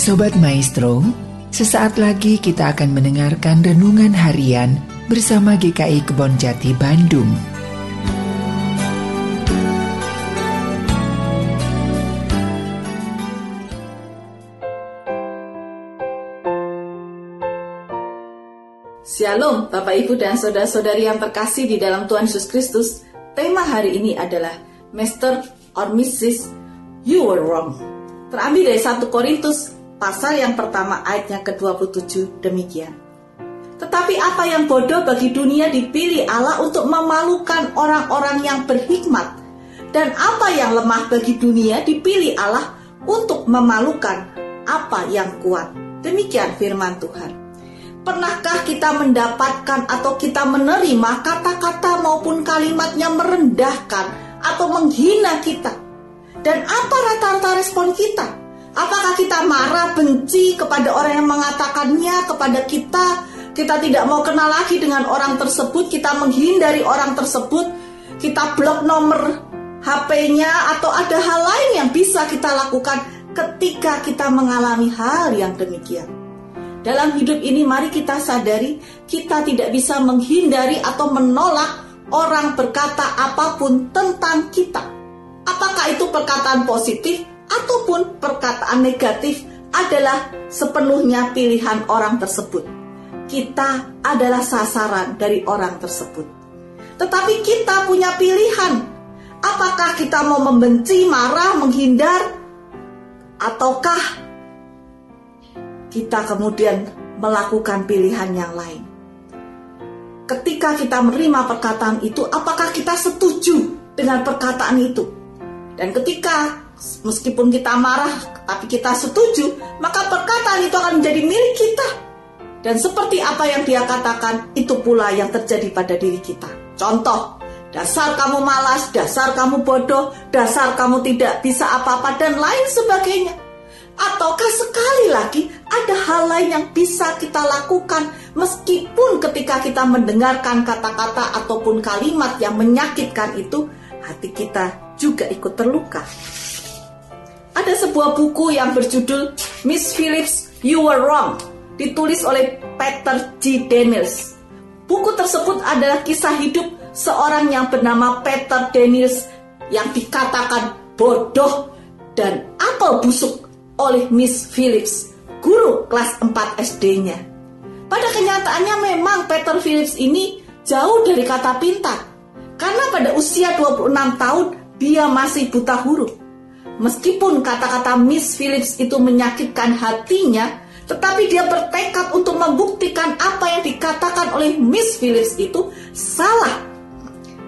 Sobat Maestro, sesaat lagi kita akan mendengarkan renungan harian bersama GKI Kebon Jati Bandung. Shalom Bapak Ibu dan Saudara-saudari yang terkasih di dalam Tuhan Yesus Kristus Tema hari ini adalah Master or Mrs. You were wrong Terambil dari 1 Korintus pasal yang pertama ayatnya ke-27 demikian Tetapi apa yang bodoh bagi dunia dipilih Allah untuk memalukan orang-orang yang berhikmat Dan apa yang lemah bagi dunia dipilih Allah untuk memalukan apa yang kuat Demikian firman Tuhan Pernahkah kita mendapatkan atau kita menerima kata-kata maupun kalimatnya merendahkan atau menghina kita? Dan apa rata-rata respon kita? Apakah kita marah, benci kepada orang yang mengatakannya kepada kita? Kita tidak mau kenal lagi dengan orang tersebut, kita menghindari orang tersebut, kita blok nomor HP-nya atau ada hal lain yang bisa kita lakukan ketika kita mengalami hal yang demikian. Dalam hidup ini mari kita sadari kita tidak bisa menghindari atau menolak orang berkata apa pun tentang kita. Apakah itu perkataan positif ataupun perkataan negatif adalah sepenuhnya pilihan orang tersebut. Kita adalah sasaran dari orang tersebut. Tetapi kita punya pilihan. Apakah kita mau membenci, marah, menghindar ataukah kita kemudian melakukan pilihan yang lain. Ketika kita menerima perkataan itu, apakah kita setuju dengan perkataan itu? Dan ketika meskipun kita marah, tapi kita setuju, maka perkataan itu akan menjadi milik kita. Dan seperti apa yang dia katakan, itu pula yang terjadi pada diri kita. Contoh, dasar kamu malas, dasar kamu bodoh, dasar kamu tidak bisa apa-apa, dan lain sebagainya Ataukah sekali lagi ada hal lain yang bisa kita lakukan meskipun ketika kita mendengarkan kata-kata ataupun kalimat yang menyakitkan itu, hati kita juga ikut terluka. Ada sebuah buku yang berjudul Miss Phillips, You Were Wrong, ditulis oleh Peter G. Daniels. Buku tersebut adalah kisah hidup seorang yang bernama Peter Daniels yang dikatakan bodoh dan apel busuk oleh Miss Phillips, guru kelas 4 SD-nya. Pada kenyataannya memang Peter Phillips ini jauh dari kata pintar. Karena pada usia 26 tahun dia masih buta huruf. Meskipun kata-kata Miss Phillips itu menyakitkan hatinya, tetapi dia bertekad untuk membuktikan apa yang dikatakan oleh Miss Phillips itu salah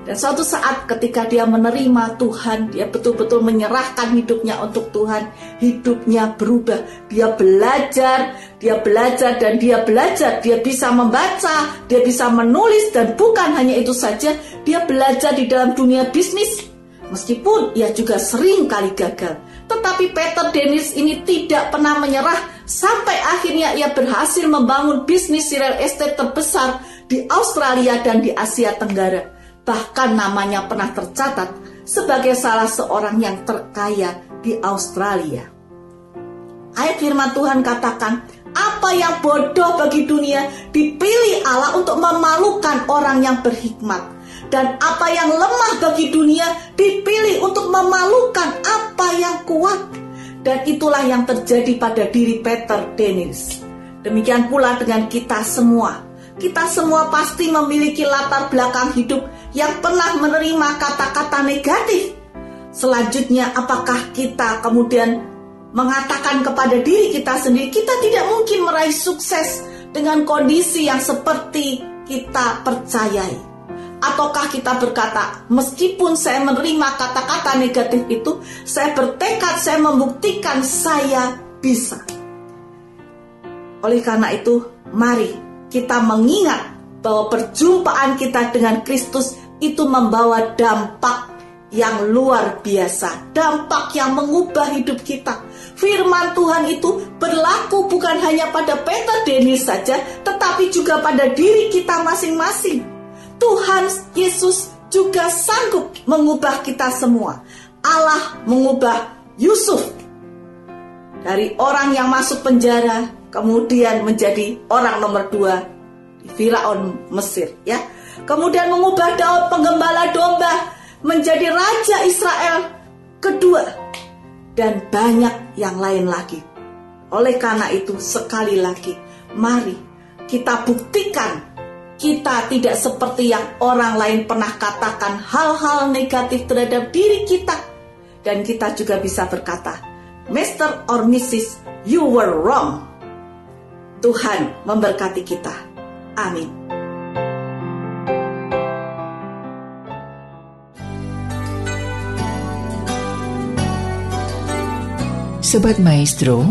dan suatu saat ketika dia menerima Tuhan, dia betul-betul menyerahkan hidupnya untuk Tuhan. Hidupnya berubah. Dia belajar, dia belajar dan dia belajar. Dia bisa membaca, dia bisa menulis dan bukan hanya itu saja, dia belajar di dalam dunia bisnis. Meskipun ia juga sering kali gagal. Tetapi Peter Dennis ini tidak pernah menyerah sampai akhirnya ia berhasil membangun bisnis real estate terbesar di Australia dan di Asia Tenggara bahkan namanya pernah tercatat sebagai salah seorang yang terkaya di Australia. Ayat firman Tuhan katakan, apa yang bodoh bagi dunia dipilih Allah untuk memalukan orang yang berhikmat. Dan apa yang lemah bagi dunia dipilih untuk memalukan apa yang kuat. Dan itulah yang terjadi pada diri Peter Dennis. Demikian pula dengan kita semua kita semua pasti memiliki latar belakang hidup yang pernah menerima kata-kata negatif. Selanjutnya, apakah kita kemudian mengatakan kepada diri kita sendiri, kita tidak mungkin meraih sukses dengan kondisi yang seperti kita percayai? Ataukah kita berkata, meskipun saya menerima kata-kata negatif itu, saya bertekad, saya membuktikan saya bisa. Oleh karena itu, mari kita mengingat bahwa perjumpaan kita dengan Kristus itu membawa dampak yang luar biasa, dampak yang mengubah hidup kita. Firman Tuhan itu berlaku bukan hanya pada Peter Denis saja, tetapi juga pada diri kita masing-masing. Tuhan Yesus juga sanggup mengubah kita semua. Allah mengubah Yusuf Dari orang yang masuk penjara, kemudian menjadi orang nomor dua di Firaun Mesir, ya. Kemudian mengubah Daud penggembala domba menjadi raja Israel kedua dan banyak yang lain lagi. Oleh karena itu, sekali lagi, mari kita buktikan kita tidak seperti yang orang lain pernah katakan hal-hal negatif terhadap diri kita. Dan kita juga bisa berkata, Mr. or Mrs. You were wrong. Tuhan memberkati kita. Amin. Sobat Maestro,